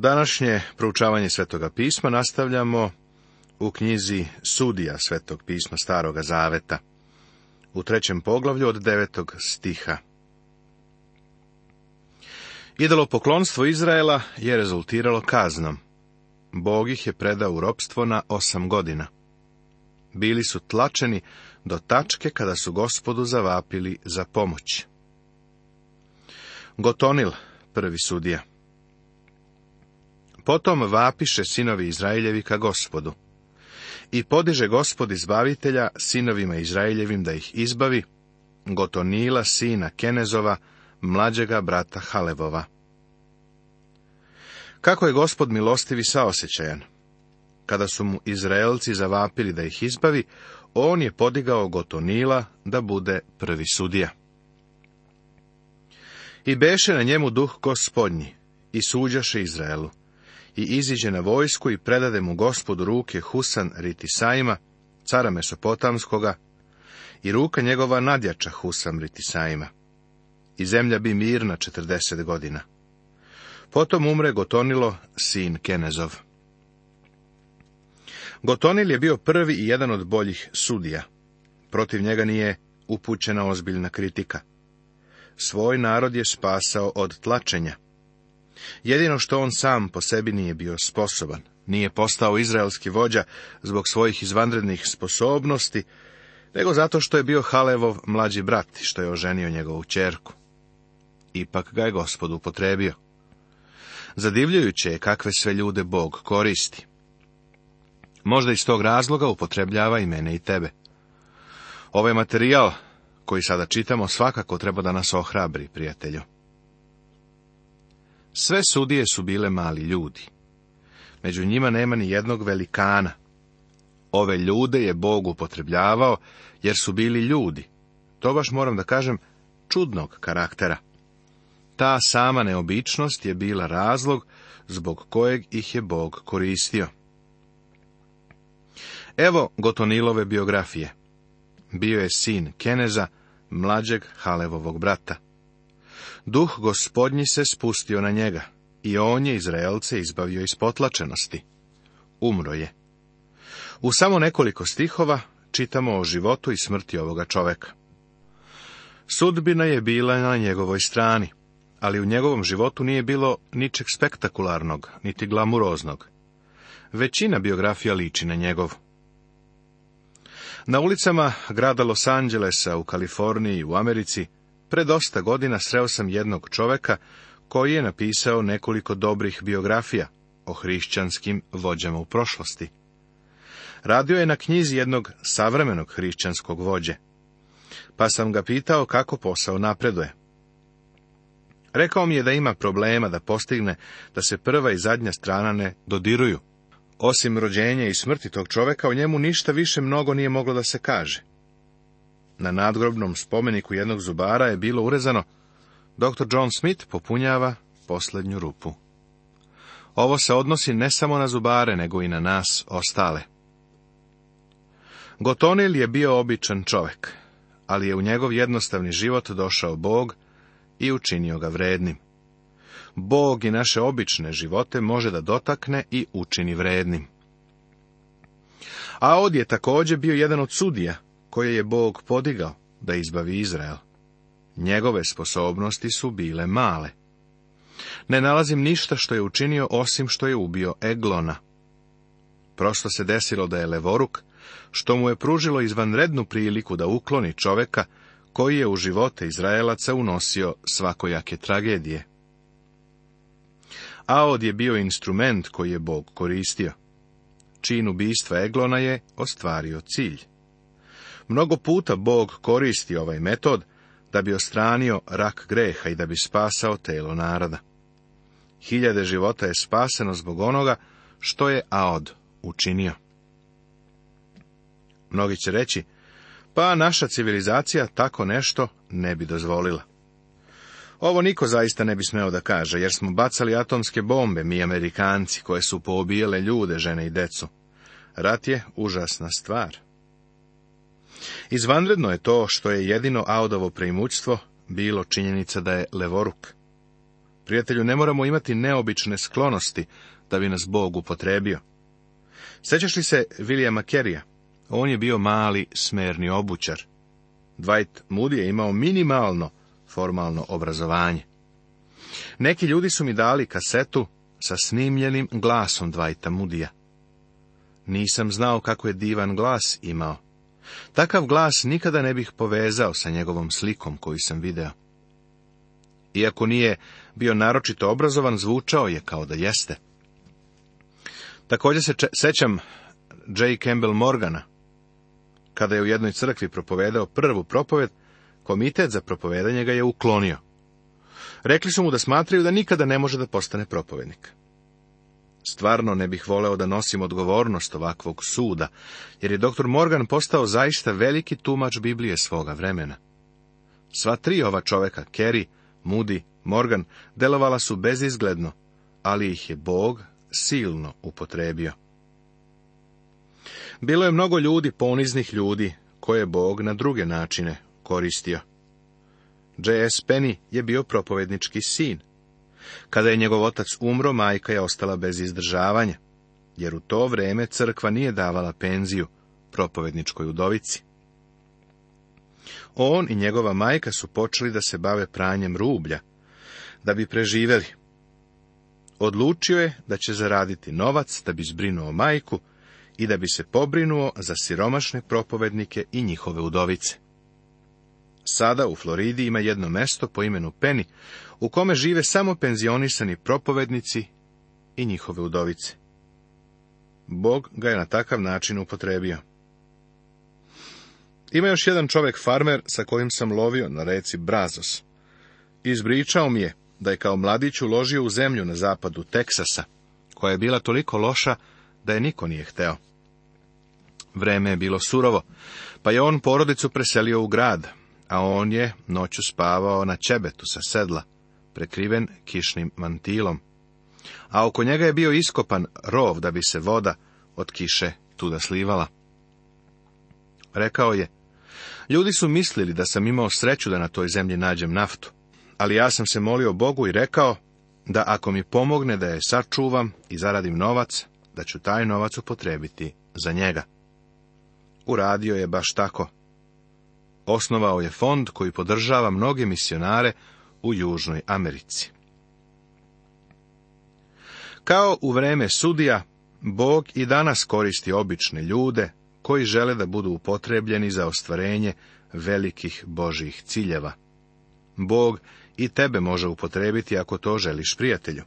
Današnje proučavanje Svetoga pisma nastavljamo u knjizi Sudija Svetog pisma Staroga Zaveta, u trećem poglavlju od devetog stiha. Idelo poklonstvo Izraela je rezultiralo kaznom. Bog ih je predao u ropstvo na osam godina. Bili su tlačeni do tačke kada su gospodu zavapili za pomoć. Gotonil, prvi sudija. Potom vapiše sinovi Izraeljevi ka gospodu. I podiže gospod izbavitelja sinovima Izraeljevim da ih izbavi, Gotonila sina Kenezova, mlađega brata Halevova. Kako je gospod milostivi saosećajan? Kada su mu Izraelci zavapili da ih izbavi, on je podigao Gotonila da bude prvi sudija. I beše na njemu duh gospodnji, i suđaše Izraelu i iziđe na vojsku i predade mu gospodu ruke Husan Ritisaima, cara Mesopotamskoga, i ruka njegova nadjača Husan Ritisaima. I zemlja bi mirna četrdeset godina. Potom umre Gotonilo, sin Kenezov. Gotonil je bio prvi i jedan od boljih sudija. Protiv njega nije upućena ozbiljna kritika. Svoj narod je spasao od tlačenja. Jedino što on sam po sebi nije bio sposoban, nije postao izraelski vođa zbog svojih izvanrednih sposobnosti, nego zato što je bio Halevov mlađi brat što je oženio njegovu čerku. Ipak ga je gospod upotrebio. Zadivljujuće je kakve sve ljude Bog koristi. Možda iz tog razloga upotrebljava i mene i tebe. Ovaj materijal koji sada čitamo svakako treba da nas ohrabri, prijatelju. Sve sudije su bile mali ljudi. Među njima nema ni jednog velikana. Ove ljude je Bog upotrebljavao, jer su bili ljudi. To baš moram da kažem čudnog karaktera. Ta sama neobičnost je bila razlog zbog kojeg ih je Bog koristio. Evo Gotonilove biografije. Bio je sin Keneza, mlađeg Halevovog brata. Duh gospodnji se spustio na njega, i on je Izraelce izbavio iz potlačenosti. Umro je. U samo nekoliko stihova čitamo o životu i smrti ovoga čoveka. Sudbina je bila na njegovoj strani, ali u njegovom životu nije bilo ničeg spektakularnog, niti glamuroznog. Većina biografija liči na njegov. Na ulicama grada Los Angelesa u Kaliforniji u Americi Pre dosta godina sreo sam jednog čoveka koji je napisao nekoliko dobrih biografija o hrišćanskim vođama u prošlosti. Radio je na knjizi jednog savremenog hrišćanskog vođe, pa sam ga pitao kako posao napreduje. Rekao mi je da ima problema da postigne da se prva i zadnja strana ne dodiruju. Osim rođenja i smrti tog čoveka, o njemu ništa više mnogo nije moglo da se kaže. Na nadgrobnom spomeniku jednog zubara je bilo urezano Dr. John Smith popunjava posljednju rupu. Ovo se odnosi ne samo na zubare, nego i na nas ostale. Gotonil je bio običan čovjek, ali je u njegov jednostavni život došao Bog i učinio ga vrednim. Bog i naše obične živote može da dotakne i učini vrednim. A od je također bio jedan od sudija koje je Bog podigao da izbavi Izrael. Njegove sposobnosti su bile male. Ne nalazim ništa što je učinio osim što je ubio Eglona. Prosto se desilo da je Levoruk, što mu je pružilo izvanrednu priliku da ukloni čoveka koji je u živote Izraelaca unosio svakojake tragedije. Aod je bio instrument koji je Bog koristio. Čin ubistva Eglona je ostvario cilj. Mnogo puta Bog koristi ovaj metod da bi ostranio rak greha i da bi spasao telo naroda. Hiljade života je spaseno zbog onoga što je Aod učinio. Mnogi će reći, pa naša civilizacija tako nešto ne bi dozvolila. Ovo niko zaista ne bi smeo da kaže, jer smo bacali atomske bombe, mi Amerikanci, koje su poobijele ljude, žene i decu. Rat je užasna stvar. Izvanredno je to što je jedino Audovo preimućstvo bilo činjenica da je levoruk. Prijatelju, ne moramo imati neobične sklonosti da bi nas Bog upotrebio. Sećaš li se Vilijama Kerija? On je bio mali smerni obućar. Dwight Moody je imao minimalno formalno obrazovanje. Neki ljudi su mi dali kasetu sa snimljenim glasom Dwighta Mudija. Nisam znao kako je divan glas imao. Takav glas nikada ne bih povezao sa njegovom slikom koju sam video. Iako nije bio naročito obrazovan, zvučao je kao da jeste. Također se sećam J. Campbell Morgana, kada je u jednoj crkvi propovedao prvu propoved, komitet za propovedanje ga je uklonio. Rekli su mu da smatraju da nikada ne može da postane propovednik. Stvarno ne bih voleo da nosim odgovornost ovakvog suda, jer je dr. Morgan postao zaista veliki tumač Biblije svoga vremena. Sva tri ova čoveka, Kerry, Moody, Morgan, delovala su bezizgledno, ali ih je Bog silno upotrebio. Bilo je mnogo ljudi, poniznih ljudi, koje je Bog na druge načine koristio. J.S. Penny je bio propovednički sin, kada je njegov otac umro, majka je ostala bez izdržavanja, jer u to vreme crkva nije davala penziju propovedničkoj udovici. On i njegova majka su počeli da se bave pranjem rublja, da bi preživeli. Odlučio je da će zaraditi novac da bi zbrinuo majku i da bi se pobrinuo za siromašne propovednike i njihove udovice. Sada u Floridi ima jedno mesto po imenu Penny, u kome žive samo penzionisani propovednici i njihove udovice. Bog ga je na takav način upotrebio. Ima još jedan čovjek farmer sa kojim sam lovio na reci Brazos. Izbričao mi je da je kao mladić uložio u zemlju na zapadu Teksasa, koja je bila toliko loša da je niko nije hteo. Vreme je bilo surovo, pa je on porodicu preselio u grad, a on je noću spavao na čebetu sa sedla prekriven kišnim mantilom. A oko njega je bio iskopan rov da bi se voda od kiše tuda slivala. Rekao je, ljudi su mislili da sam imao sreću da na toj zemlji nađem naftu, ali ja sam se molio Bogu i rekao da ako mi pomogne da je sačuvam i zaradim novac, da ću taj novac upotrebiti za njega. Uradio je baš tako. Osnovao je fond koji podržava mnoge misionare u Južnoj Americi. Kao u vreme sudija, Bog i danas koristi obične ljude koji žele da budu upotrebljeni za ostvarenje velikih Božjih ciljeva. Bog i tebe može upotrebiti ako to želiš prijatelju.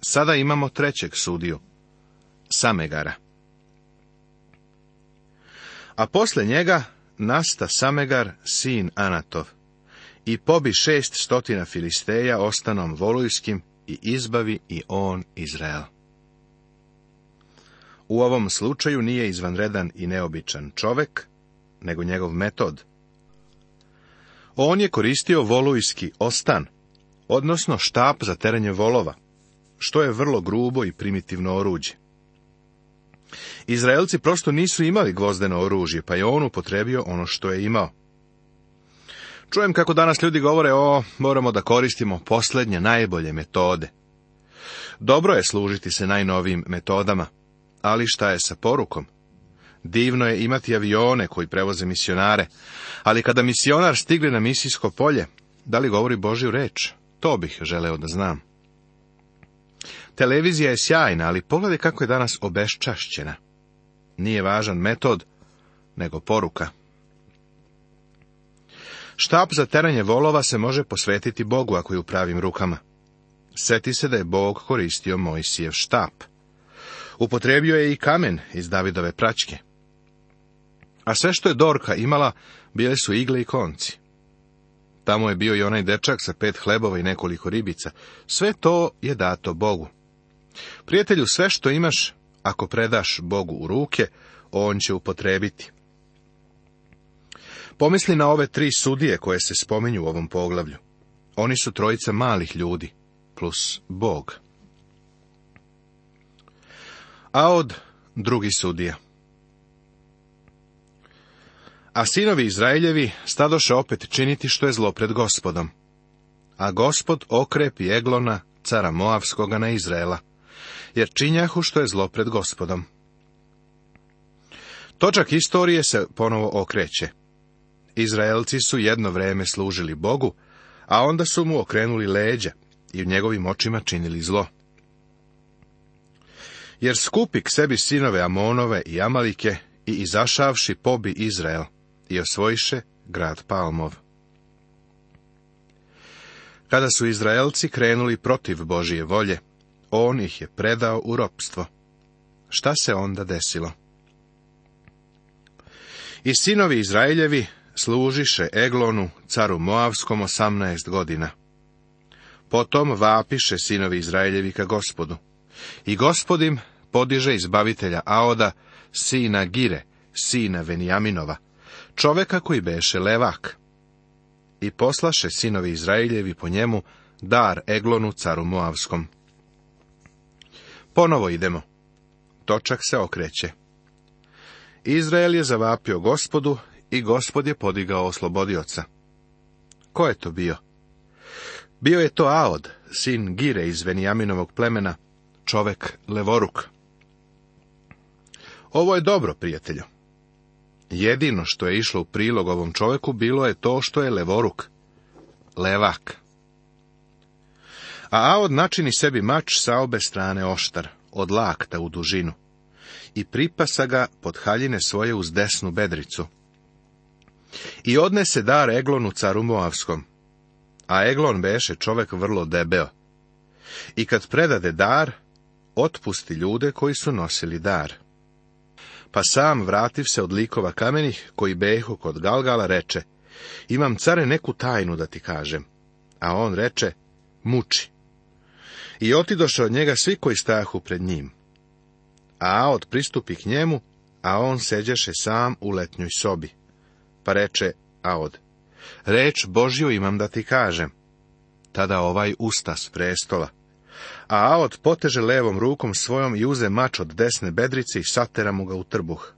Sada imamo trećeg sudiju, Samegara. A posle njega nasta Samegar, sin Anatov i pobi šest stotina Filisteja ostanom volujskim i izbavi i on Izrael. U ovom slučaju nije izvanredan i neobičan čovek, nego njegov metod. On je koristio volujski ostan, odnosno štap za terenje volova, što je vrlo grubo i primitivno oruđe. Izraelci prosto nisu imali gvozdeno oružje, pa je on upotrebio ono što je imao. Čujem kako danas ljudi govore o moramo da koristimo posljednje najbolje metode. Dobro je služiti se najnovijim metodama, ali šta je sa porukom? Divno je imati avione koji prevoze misionare, ali kada misionar stigne na misijsko polje, da li govori Božju reč? To bih želeo da znam. Televizija je sjajna, ali pogledaj kako je danas obeščašćena. Nije važan metod, nego poruka. Štap za teranje volova se može posvetiti Bogu ako je u pravim rukama. Sjeti se da je Bog koristio Mojsijev štap. Upotrebio je i kamen iz Davidove pračke. A sve što je Dorka imala, bile su igle i konci. Tamo je bio i onaj dečak sa pet hlebova i nekoliko ribica. Sve to je dato Bogu. Prijatelju, sve što imaš, ako predaš Bogu u ruke, on će upotrebiti. Pomisli na ove tri sudije koje se spominju u ovom poglavlju. Oni su trojica malih ljudi, plus Bog. A od drugi sudija. A sinovi Izraeljevi stadoše opet činiti što je zlo pred gospodom. A gospod okrepi Eglona, cara Moavskoga na Izraela, jer činjahu što je zlo pred gospodom. Točak istorije se ponovo okreće. Izraelci su jedno vreme služili Bogu, a onda su mu okrenuli leđa i u njegovim očima činili zlo. Jer skupi k sebi sinove Amonove i Amalike i izašavši pobi Izrael i osvojiše grad Palmov. Kada su Izraelci krenuli protiv Božije volje, on ih je predao u ropstvo. Šta se onda desilo? I sinovi Izraeljevi služiše Eglonu, caru Moavskom, osamnaest godina. Potom vapiše sinovi Izraeljevi ka gospodu. I gospodim podiže izbavitelja Aoda, sina Gire, sina Venijaminova, čoveka koji beše levak. I poslaše sinovi Izraeljevi po njemu dar Eglonu, caru Moavskom. Ponovo idemo. Točak se okreće. Izrael je zavapio gospodu i gospod je podigao oslobodioca. Ko je to bio? Bio je to Aod, sin Gire iz Venijaminovog plemena, čovek Levoruk. Ovo je dobro, prijatelju. Jedino što je išlo u prilog ovom čoveku bilo je to što je Levoruk. Levak. A Aod načini sebi mač sa obe strane oštar, od lakta u dužinu, i pripasa ga pod haljine svoje uz desnu bedricu i odnese dar Eglonu caru Moavskom. A Eglon beše čovek vrlo debeo. I kad predade dar, otpusti ljude koji su nosili dar. Pa sam vrativ se od likova kamenih, koji behu kod Galgala, reče, imam care neku tajnu da ti kažem. A on reče, muči. I otidoše od njega svi koji stajahu pred njim. A od pristupi k njemu, a on seđeše sam u letnjoj sobi pa reče Aod, reč Božju imam da ti kažem. Tada ovaj usta s prestola. A Aod poteže levom rukom svojom i uze mač od desne bedrice i satera mu ga u trbuh.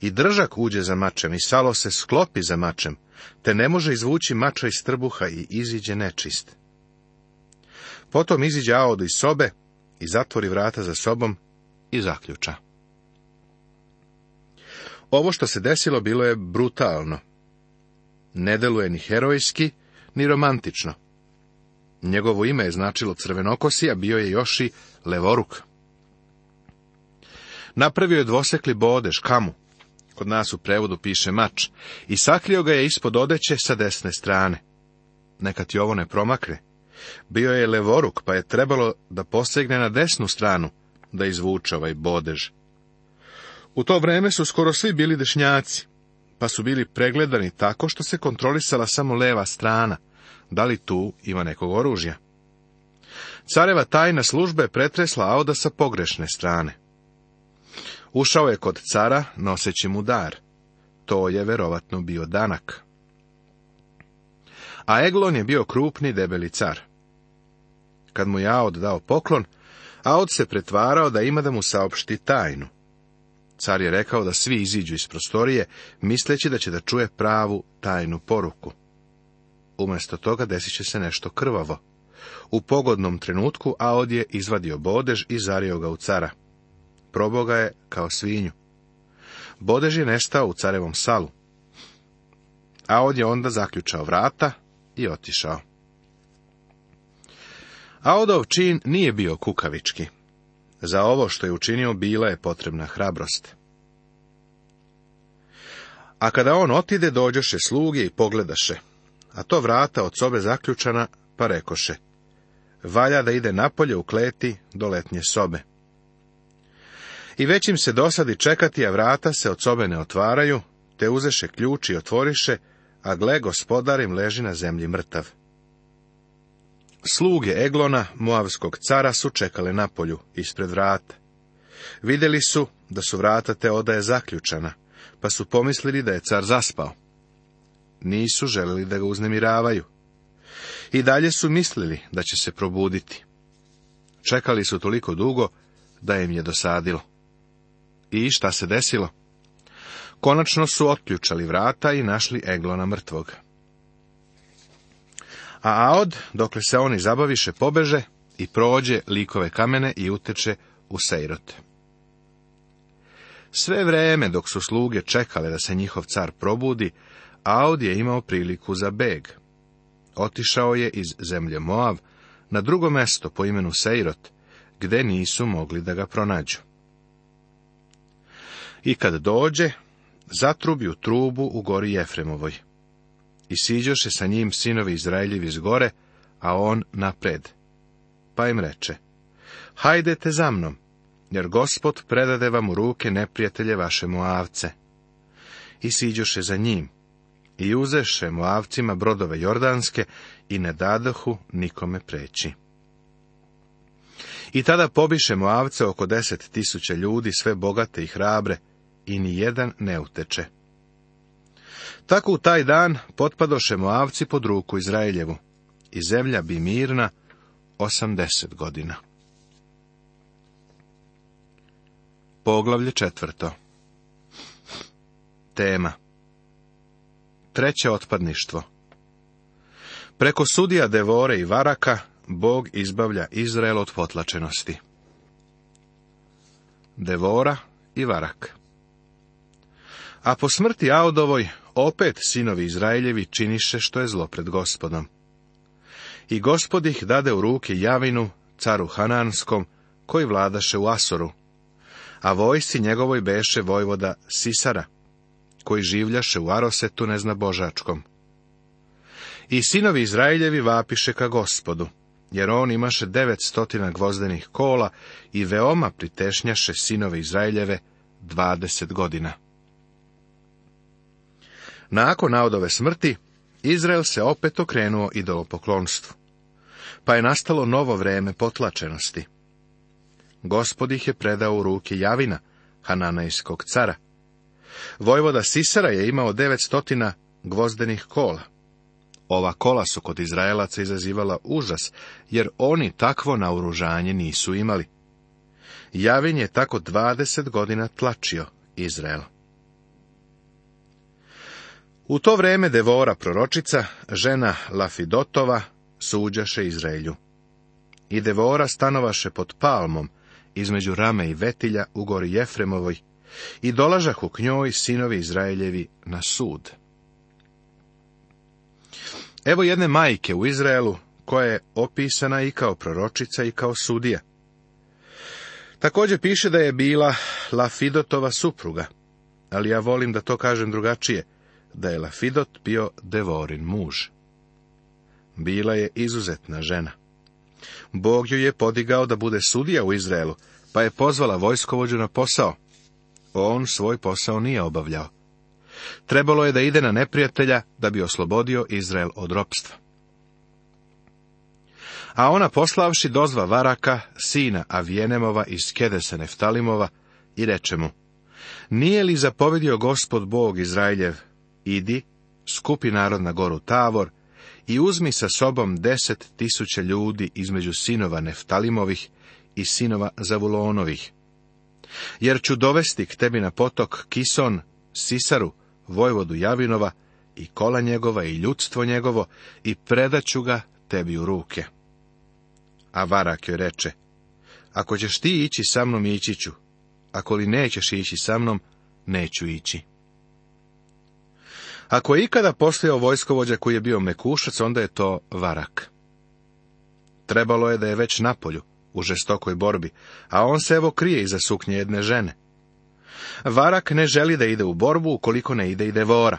I držak uđe za mačem i salo se sklopi za mačem, te ne može izvući mača iz trbuha i iziđe nečist. Potom iziđe Aod iz sobe i zatvori vrata za sobom i zaključa. Ovo što se desilo bilo je brutalno. Ne deluje ni herojski, ni romantično. Njegovo ime je značilo crvenokosi, a bio je još i levoruk. Napravio je dvosekli bodež, kamu. Kod nas u prevodu piše mač. I sakrio ga je ispod odeće sa desne strane. Neka ti ovo ne promakne. Bio je levoruk, pa je trebalo da posegne na desnu stranu, da izvuče ovaj bodež. U to vreme su skoro svi bili dešnjaci, pa su bili pregledani tako što se kontrolisala samo leva strana, da li tu ima nekog oružja. Careva tajna služba je pretresla Auda sa pogrešne strane. Ušao je kod cara noseći mu dar. To je verovatno bio danak. A Eglon je bio krupni debeli car. Kad mu je Aod dao poklon, Aod se pretvarao da ima da mu saopšti tajnu. Car je rekao da svi iziđu iz prostorije, misleći da će da čuje pravu tajnu poruku. Umesto toga desit će se nešto krvavo. U pogodnom trenutku Aod je izvadio bodež i zario ga u cara. Probao ga je kao svinju. Bodež je nestao u carevom salu. Aod je onda zaključao vrata i otišao. Aodov čin nije bio kukavički. Za ovo što je učinio bila je potrebna hrabrost. A kada on otide, dođoše sluge i pogledaše, a to vrata od sobe zaključana, pa rekoše, valja da ide napolje u kleti do letnje sobe. I već im se dosadi čekati, a vrata se od sobe ne otvaraju, te uzeše ključ i otvoriše, a gle gospodarim leži na zemlji mrtav. Sluge Eglona, Moavskog cara, su čekale napolju, ispred vrata. Vidjeli su da su vrata te odaje zaključana, pa su pomislili da je car zaspao. Nisu želeli da ga uznemiravaju. I dalje su mislili da će se probuditi. Čekali su toliko dugo da im je dosadilo. I šta se desilo? Konačno su otključali vrata i našli Eglona mrtvog. A Aod, dokle se oni zabaviše, pobeže i prođe likove kamene i uteče u Sejrot. Sve vreme dok su sluge čekale da se njihov car probudi, Aod je imao priliku za beg. Otišao je iz zemlje Moav na drugo mesto po imenu Seirot, gde nisu mogli da ga pronađu. I kad dođe, zatrubi u trubu u gori Jefremovoj. I siđoše sa njim sinovi Izraeljevi iz gore, a on napred. Pa im reče, hajdete za mnom, jer gospod predade vam u ruke neprijatelje vaše Moavce. I siđoše za njim, i uzeše Moavcima brodove Jordanske i ne dadohu nikome preći. I tada pobiše Moavce oko deset tisuća ljudi, sve bogate i hrabre, i ni jedan ne uteče. Tako u taj dan potpadoše Moavci pod ruku Izraeljevu i zemlja bi mirna osamdeset godina. Poglavlje četvrto Tema Treće otpadništvo Preko sudija Devore i Varaka, Bog izbavlja Izrael od potlačenosti. Devora i Varak A po smrti Audovoj, opet sinovi Izraeljevi činiše što je zlo pred gospodom. I gospod ih dade u ruke Javinu, caru Hananskom, koji vladaše u Asoru, a vojsi njegovoj beše vojvoda Sisara, koji življaše u Arosetu Božačkom. I sinovi Izraeljevi vapiše ka gospodu, jer on imaše devet stotina gvozdenih kola i veoma pritešnjaše sinove Izraeljeve dvadeset godina. Nakon Naodove smrti, Izrael se opet okrenuo idolopoklonstvu. Pa je nastalo novo vreme potlačenosti. Gospod ih je predao u ruke Javina, Hananajskog cara. Vojvoda Sisara je imao 900 gvozdenih kola. Ova kola su kod Izraelaca izazivala užas, jer oni takvo naoružanje nisu imali. Javin je tako dvadeset godina tlačio Izrael. U to vreme Devora proročica, žena Lafidotova, suđaše Izraelju. I Devora stanovaše pod palmom, između rame i vetilja u gori Jefremovoj, i dolažahu k njoj sinovi Izraeljevi na sud. Evo jedne majke u Izraelu, koja je opisana i kao proročica i kao sudija. Također piše da je bila Lafidotova supruga, ali ja volim da to kažem drugačije, da je Lafidot bio Devorin muž. Bila je izuzetna žena. Bog ju je podigao da bude sudija u Izraelu, pa je pozvala vojskovođu na posao. On svoj posao nije obavljao. Trebalo je da ide na neprijatelja da bi oslobodio Izrael od ropstva. A ona poslavši dozva Varaka, sina Avijenemova iz Kedese Neftalimova, i reče mu, nije li zapovedio gospod Bog Izraeljev idi, skupi narod na goru Tavor i uzmi sa sobom deset tisuća ljudi između sinova Neftalimovih i sinova Zavulonovih. Jer ću dovesti k tebi na potok Kison, Sisaru, vojvodu Javinova i kola njegova i ljudstvo njegovo i predaću ga tebi u ruke. A Varak joj reče, ako ćeš ti ići sa mnom, ići ću. Ako li nećeš ići sa mnom, neću ići. Ako je ikada postojao vojskovođa koji je bio mekušac, onda je to varak. Trebalo je da je već napolju, u žestokoj borbi, a on se evo krije iza suknje jedne žene. Varak ne želi da ide u borbu ukoliko ne ide i devora.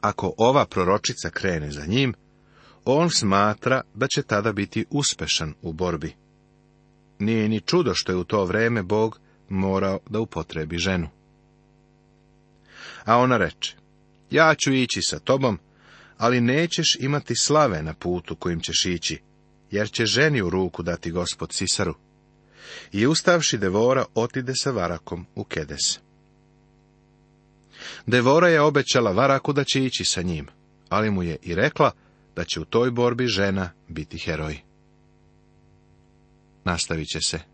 Ako ova proročica krene za njim, on smatra da će tada biti uspešan u borbi. Nije ni čudo što je u to vreme Bog morao da upotrebi ženu. A ona reče, ja ću ići sa tobom, ali nećeš imati slave na putu kojim ćeš ići, jer će ženi u ruku dati gospod Sisaru. I ustavši Devora, otide sa Varakom u Kedes. Devora je obećala Varaku da će ići sa njim, ali mu je i rekla da će u toj borbi žena biti heroj. Nastavit će se